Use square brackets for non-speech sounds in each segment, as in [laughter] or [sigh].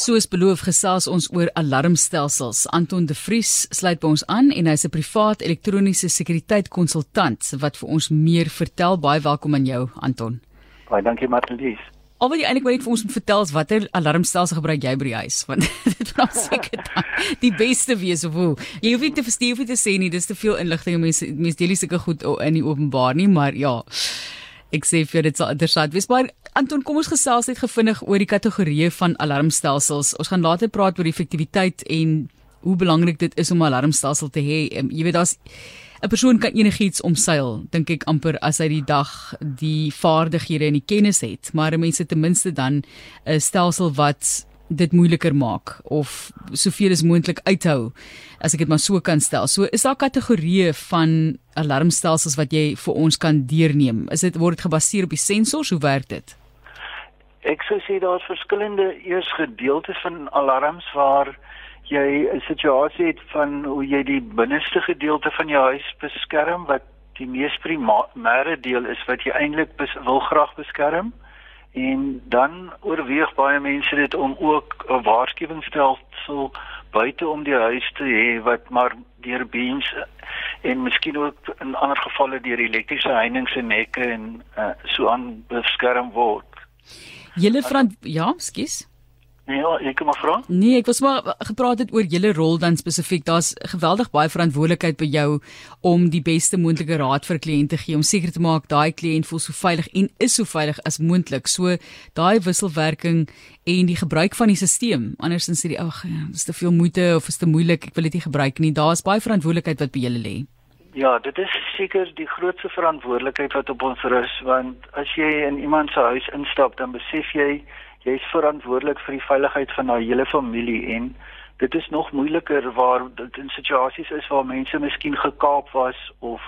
Soos beloof gesels ons oor alarmstelsels. Anton de Vries sluit by ons aan en hy's 'n privaat elektroniese sekuriteitkonsultant wat vir ons meer vertel. Baie welkom aan jou Anton. Baie dankie Marlies. Al wat jy eintlik net vir ons moet vertel is watter alarmstelsel gebruik jy by die huis [laughs] want dit vra seker die beste wees of hoe. Jy hoef nie te verstaan of te sê nie, dis te veel inligting mense mense deel nie sulke goed in die openbaar nie, maar ja. Ek sê vir dit sal interessant wees. Maar Anton, kom ons gesels net gefvinnig oor die kategorieë van alarmstelsels. Ons gaan later praat oor die effektiwiteit en hoe belangrik dit is om 'n alarmstelsel te hê. Um, jy weet daar's 'n persoon kan enigiets omseil, dink ek amper as hy die dag die vaardighede en die kennis het, maar mense ten minste dan 'n stelsel wat dit moeiliker maak of soveel as moontlik uithou as ek dit maar so kan stel. So is daar kategorieë van alarmstelsels wat jy vir ons kan deurneem. Is dit word dit gebaseer op die sensors? Hoe werk dit? Ek sou sê daar's verskillende eers gedeeltes van alarms waar jy 'n situasie het van hoe jy die binneste gedeelte van jou huis beskerm wat die mees primêre deel is wat jy eintlik wil graag beskerm. En dan oorweeg baie mense dit om ook 'n waarskuwingsstelsel buite om die huis te hê wat maar deur beams en miskien ook in ander gevalle deur elektriese heininge en nekke en uh, so aan beskerm word. Julle vriend ja, skus. Nee, ja, ek kom vra. Nee, ek was maar gepraat het oor julle rol dan spesifiek. Daar's geweldig baie verantwoordelikheid by jou om die beste moontlike raad vir kliënte te gee om seker te maak daai kliënt voel so veilig en is so veilig as moontlik. So daai wisselwerking en die gebruik van die stelsel. Andersins sê die ag, ja, dis te veel moeite of is te moeilik, ek wil dit nie gebruik nie. Daar's baie verantwoordelikheid wat by julle lê. Ja, dit is seker die grootste verantwoordelikheid wat op ons rus want as jy in iemand se huis instap, dan besef jy jy is verantwoordelik vir die veiligheid van daai hele familie en dit is nog moeiliker waar dit in situasies is waar mense miskien gekaap was of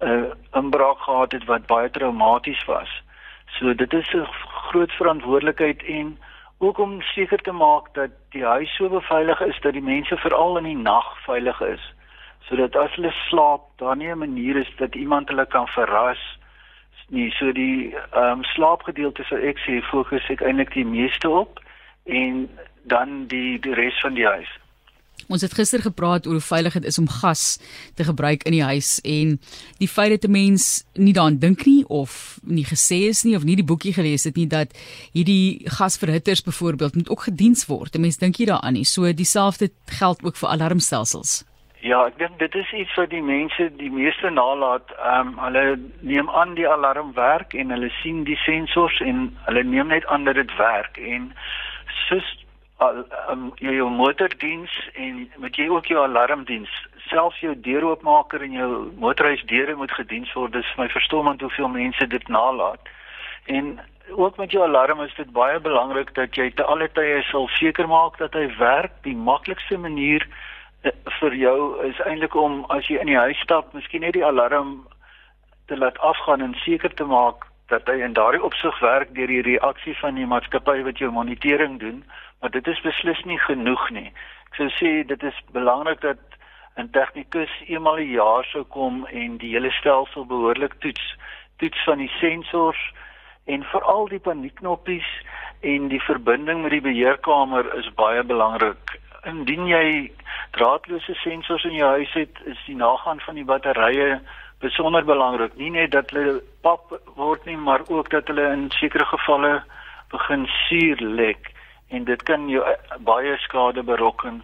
'n uh, inbraak gehad het wat baie traumaties was. So dit is 'n groot verantwoordelikheid en ook om seker te maak dat die huis so beveilig is dat die mense veral in die nag veilig is sodat as hulle slaap daar nie 'n manier is dat iemand hulle kan verras nie. So die ehm um, slaapgedeelte sou ek sê fokus ek eintlik die meeste op en dan die die res van die huis. Ons het gister gepraat oor hoe veilig dit is om gas te gebruik in die huis en die feit dat 'n mens nie daaraan dink nie of nie gesê is nie of nie die boekie gelees het nie dat hierdie gasverhitters byvoorbeeld moet ook gediens word. 'n Mens dink nie daaraan nie. So dieselfde geld ook vir alarmstelsels. Ja, ek dink dit is iets wat die mense die meeste nalat. Ehm um, hulle neem aan die alarm werk en hulle sien die sensors en hulle neem net aan dat dit werk en soos al um, jy jou motordiens en met jy ook jou alarmdiens, selfs jou deuroopmaker en jou motorhuisdeure moet gediens word. Dis my verstommend hoeveel mense dit nalat. En ook met jou alarm is dit baie belangrik dat jy te alle tye sal seker maak dat hy werk. Die maklikste manier vir jou is eintlik om as jy in die huis stap, miskien net die alarm te laat afgaan en seker te maak dat hy in daardie opsig werk deur die reaksie van die maatskappy wat jou monitering doen, maar dit is beslis nie genoeg nie. Ek sou sê dit is belangrik dat 'n tegnikus eenmal 'n jaar sou kom en die hele stelsel behoorlik toets, toets van die sensors en veral die paniekknoppies en die verbinding met die beheerkamer is baie belangrik indien jy draadloose sensors in jou huis het, is die nagaan van die batterye besonder belangrik. Nie net dat hulle pap word nie, maar ook dat hulle in sekere gevalle begin suur lek en dit kan jou eh, baie skade berokken.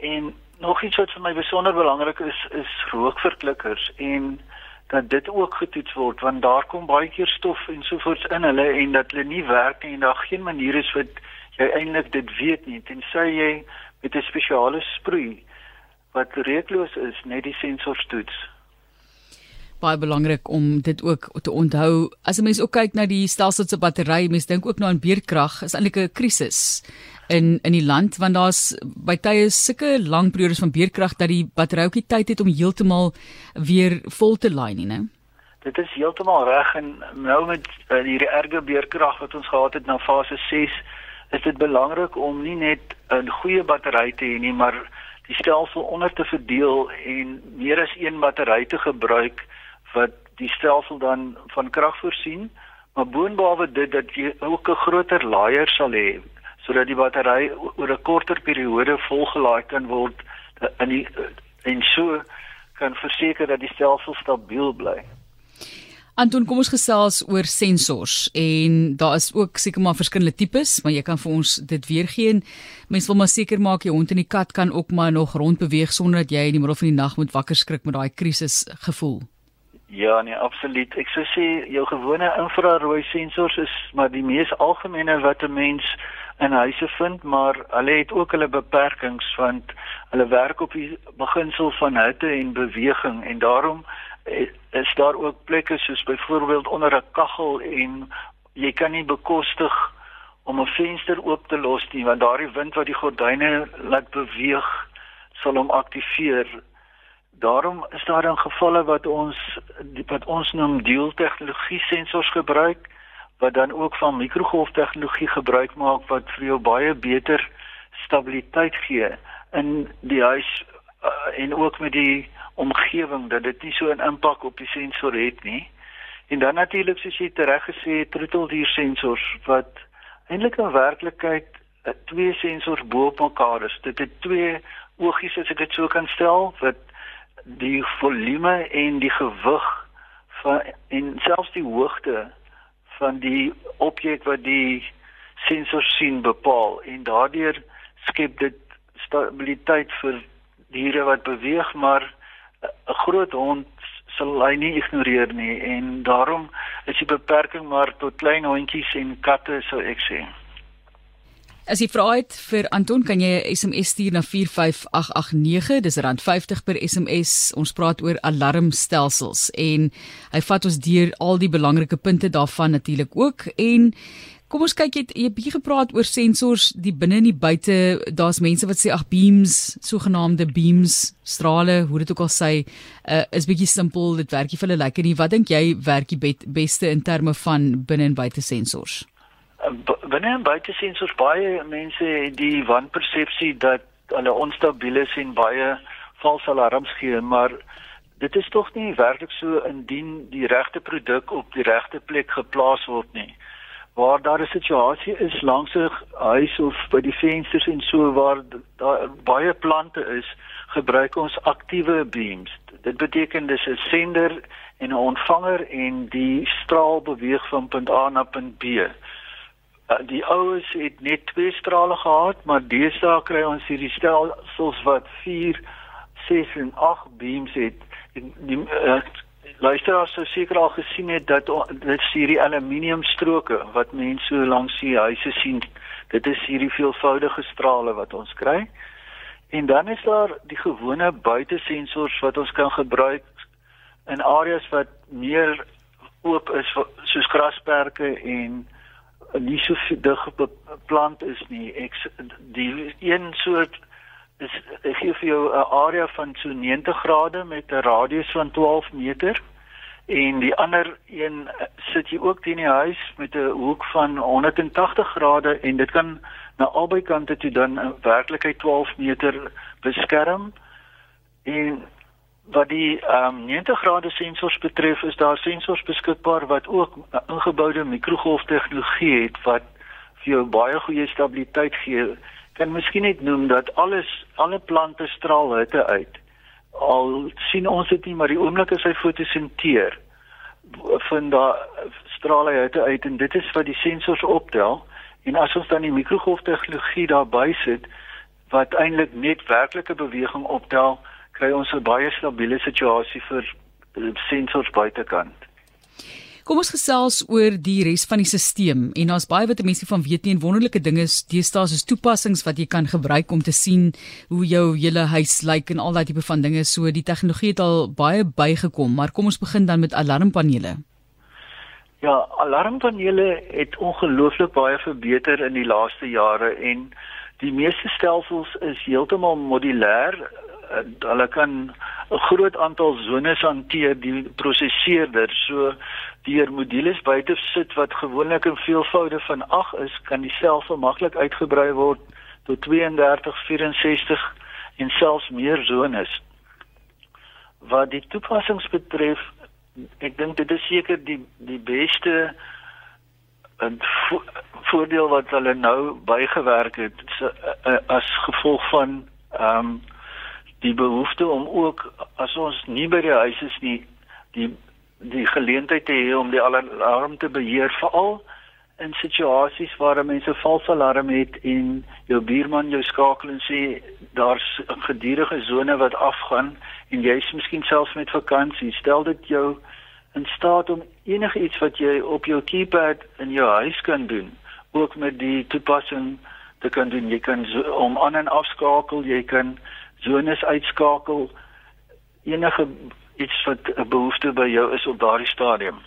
En nog iets wat vir my besonder belangrik is, is rookverklikkers en dat dit ook getoets word want daar kom baie keer stof en sovoorts in hulle en dat hulle nie werk nie en daar geen manier is wat jy eintlik dit weet nie tensy jy met 'n spesiale sproei wat reukloos is net die sensors toets. Baie belangrik om dit ook te onthou. As 'n mens ook kyk na die stelsel se battery, mens dink ook nou aan beerkrag, is eintlik 'n krisis in in die land want daar's by tye sulke lang periodes van beerkrag dat die battery ook nie tyd het om heeltemal weer vol te laai nie, né? Dit is heeltemal reg en nou met uh, hierdie erge beerkrag wat ons gehad het na fase 6 is dit belangrik om nie net 'n goeie battery te hê nie, maar die stelsel onder te verdeel en meer as een battery te gebruik wat die stelsel dan van krag voorsien, maar boonbehalwe dit dat jy ook 'n groter laaier sal hê sodat die battery oor 'n korter periode volgelaai kan word in die en so kan verseker dat die stelsel stabiel bly. Anton, kom ons gesels oor sensors en daar is ook seker maar verskillende tipes, maar jy kan vir ons dit weer gee. Mense wil maar seker maak jou hond en die kat kan ook maar nog rond beweeg sonder dat jy in die middel van die nag moet wakker skrik met daai krisis gevoel. Ja, nee, absoluut. Ek sou sê jou gewone infrarooi sensors is maar die mees algemene wat 'n mens in huise vind, maar hulle het ook hulle beperkings want hulle werk op die beginsel van hitte en beweging en daarom is daar ook plekke soos byvoorbeeld onder 'n kaggel en jy kan nie bekostig om 'n venster oop te los nie want daardie wind wat die gordyne laat beweeg sal hom aktiveer. Daarom is daar dan gevalle wat ons wat ons noem dual tegnologie sensors gebruik wat dan ook van mikrogolf tegnologie gebruik maak wat vir jou baie beter stabiliteit gee in die huis uh, en ook met die omgewing dat dit nie so 'n impak op die sensor het nie. En dan natuurlik soos jy reg gesê het, troeteldier sensors wat eintlik in werklikheid eh, twee sensors bo op mekaar is. Dit het twee oogies as ek dit so kan stel wat die volume en die gewig van en selfs die hoogte van die objek wat die sensor sien bepaal en daardeur skep dit stabiliteit vir diere wat beweeg maar 'n groot hond sal hy nie ignoreer nie en daarom is die beperking maar tot klein hondjies en katte sou ek sê. As jy vra het vir Anton kan jy 'n SMS stuur na 45889 dis rand 50 per SMS ons praat oor alarmstelsels en hy vat ons deur al die belangrike punte daarvan natuurlik ook. En Kom ons kyk jy het bietjie gepraat oor sensors die binne en die buite. Daar's mense wat sê ag beams, sogenaamde beams, strale, hoe dit ook al sê, uh, is bietjie simpel, dit werk nie vir hulle lekker nie. Wat dink jy werk die beste in terme van binne en buite sensors? Uh, binne en buite sensors baie mense het die wanpersepsie dat hulle onstabiel is en baie valse alarms gee, maar dit is tog nie werklik so indien die regte produk op die regte plek geplaas word nie waar daar 'n situasie is langs 'n huis of by die vensters en so waar daar baie plante is, gebruik ons aktiewe beams. Dit beteken dis 'n sender en 'n ontvanger en die straal beweeg van punt A na punt B. Uh, die oues het net twee strale gehad, maar deesdae kry ons hierdie stelsels wat 4, 6 en 8 beams het. Die, die uh, luisteraars sou seker al gesien het dat dit hierdie aluminiumstroke wat mense so langs die huise sien. Dit is hierdie veelvoudige strale wat ons kry. En dan is daar die gewone buitesensors wat ons kan gebruik in areas wat meer oop is soos grasperke en nie so dig beplant is nie. Ek die een soort is ek gee vir jou 'n area van so 90 grade met 'n radius van 12 meter en die ander een eh, sit jy ook teen die huis met 'n hoek van 180 grade en dit kan na albei kante toe dan in werklikheid 12 meter beskerm en wat die um, 90 grade sensors betref is daar sensors beskikbaar wat ook ingeboude mikrogolf tegnologie het wat vir jou baie goeie stabiliteit gee kan miskien net noem dat alles alle plante straal hitte uit. Al sien ons dit nie, maar die oomblik as hy fotosinteer, vind daar straal hy uit en dit is wat die sensors optel. En as ons dan die mikrogolf tegnologie daarby sit wat eintlik net werklike beweging optel, kry ons 'n baie stabiele situasie vir sensors buitekant. Kom ons gesels oor die res van die stelsel en daar's baie wat mense van weet nie en wonderlike dinge deesdae is toepassings wat jy kan gebruik om te sien hoe jou hele huis lyk en al daai tipe van dinge so die tegnologie het al baie bygekom maar kom ons begin dan met alarmpanele. Ja, alarmpanele het ongelooflik baie verbeter in die laaste jare en die meeste stelsels is heeltemal modulêr. Eh, hulle kan 'n groot aantal zones hanteer die prosesseerder so deur modules buite sit wat gewoonlik in veelvoude van 8 is, kan die self maklik uitgebrei word tot 32, 64 en selfs meer zones. Wat die toepassings betref, ek dink dit is seker die die beste 'n vo voordeel wat hulle nou bygewerk het so, uh, as gevolg van ehm um, die behoefte om ook as ons nie by die huis is nie die die geleentheid te hê om die alarm te beheer veral in situasies waar mense vals alarm het en jou buurman jou skakel en sê daar's 'n gedurende sone wat afgaan en jy's miskien selfs met vakansie stel dit jou in staat om enige iets wat jy op jou keypad in jou huis kan doen ook met die toepassing te kan doen. Jy kan so, om aan en afskakel jy kan zones uitskakel. Enige iets wat 'n behoefte by jou is op daardie stadium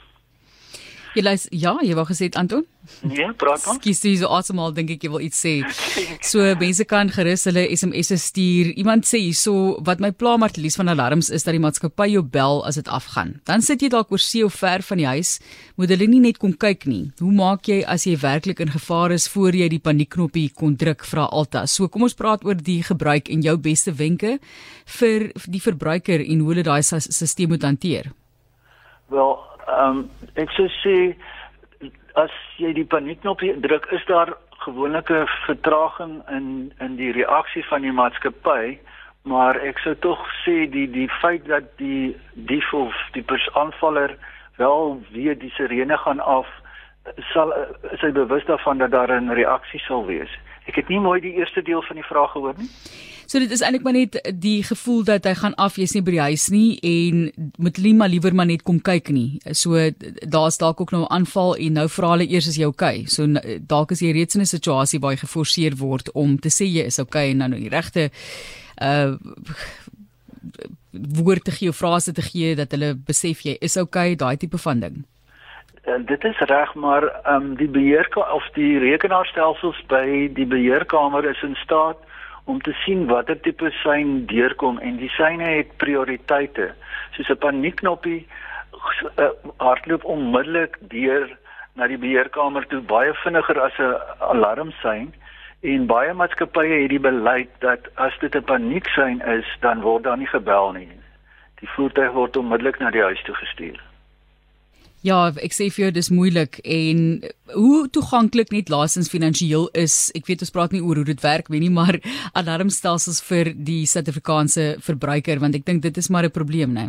Jy lys ja, jy wou gesê Anton? Nee, praat dan. Skus, jy so asemhaal dink ek jy wil iets sê. [laughs] So mense kan gerus hulle SMS'e stuur. Iemand sê hierso wat my pla Martelies van alarms is dat die maatskappy jou bel as dit afgaan. Dan sit jy dalk oor see of ver van die huis, moet hulle nie net kom kyk nie. Hoe maak jy as jy werklik in gevaar is voor jy die paniekknoppie kon druk vra Alta. So kom ons praat oor die gebruik en jou beste wenke vir die verbruiker en hoe hulle daai stelsel moet hanteer. Wel, ehm um, ek sou sê as jy die paniekknop druk, is daar gewoonlik 'n vertraging in in die reaksie van die maatskappy, maar ek sou tog sê die die feit dat die dief of die aanvaller wel weet die sirene gaan af, sal is hy bewus daarvan dat daar 'n reaksie sal wees. Ek het nie mooi die eerste deel van die vraag gehoor nie. So dit is eintlik maar net die gevoel dat hy gaan af, jy's nie by die huis nie en moet nie maar liewer maar net kom kyk nie. So daar's dalk ook nou 'n aanval en nou vra hulle eers as jy okay. So dalk is jy reeds in 'n situasie waar jy geforseer word om te sê jy is okay en nou die regte uh woord te gee of frase te gee dat hulle besef jy is okay, daai tipe van ding. En dit is reg, maar ehm um, die beheer of die rekenaarstelsels by die beheerkamer is in staat om te sien watter tipe sein deurkom en die seine het prioriteite. Soos 'n paniekknoppie uh, hardloop onmiddellik deur na die beheerkamer toe baie vinniger as 'n alarmsein en baie maatskappye het die beleid dat as dit 'n panieksein is, dan word daar nie gebel nie. Die voertuig word onmiddellik na die huis toe gestuur. Ja, ek sê vir jou dis moeilik en hoe toeganklik net laasens finansiëel is. Ek weet ons praat nie oor hoe dit werk nie, maar [laughs] alarmstelsels vir die Suid-Afrikaanse verbruiker want ek dink dit is maar 'n probleem, né?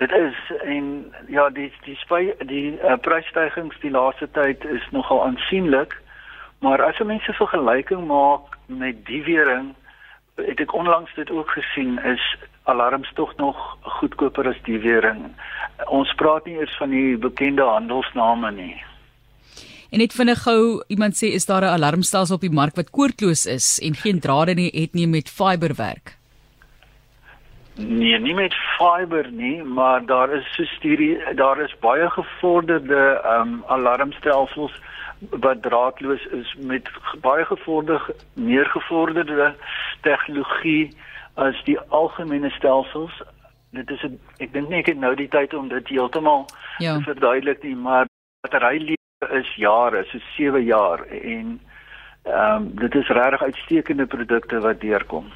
Dit is en ja, die die spy, die uh, prysstygings die laaste tyd is nogal aansienlik. Maar as jy mense vergelyking maak met die wering, het ek onlangs dit ook gesien is alarms tog nog goedkoper as die wering. Ons praat nie eers van die bekende handelsname nie. En net vinnig gou, iemand sê is daar 'n alarmstelsel op die mark wat koordloos is en geen drade nie het nie met fiber werk? Nee, nie met fiber nie, maar daar is so studie, daar is baie gevorderde ehm um, alarmstelsels wat draadloos is met baie gevorderde meer gevorderde tegnologie as die algemene stelsels. Dit is 'n ek dink nie ek het nou die tyd om dit heeltemal ja. te verduidelik nie, maar batterylewe is jare, so 7 jaar en ehm um, dit is regtig uitstekende produkte wat deurkom.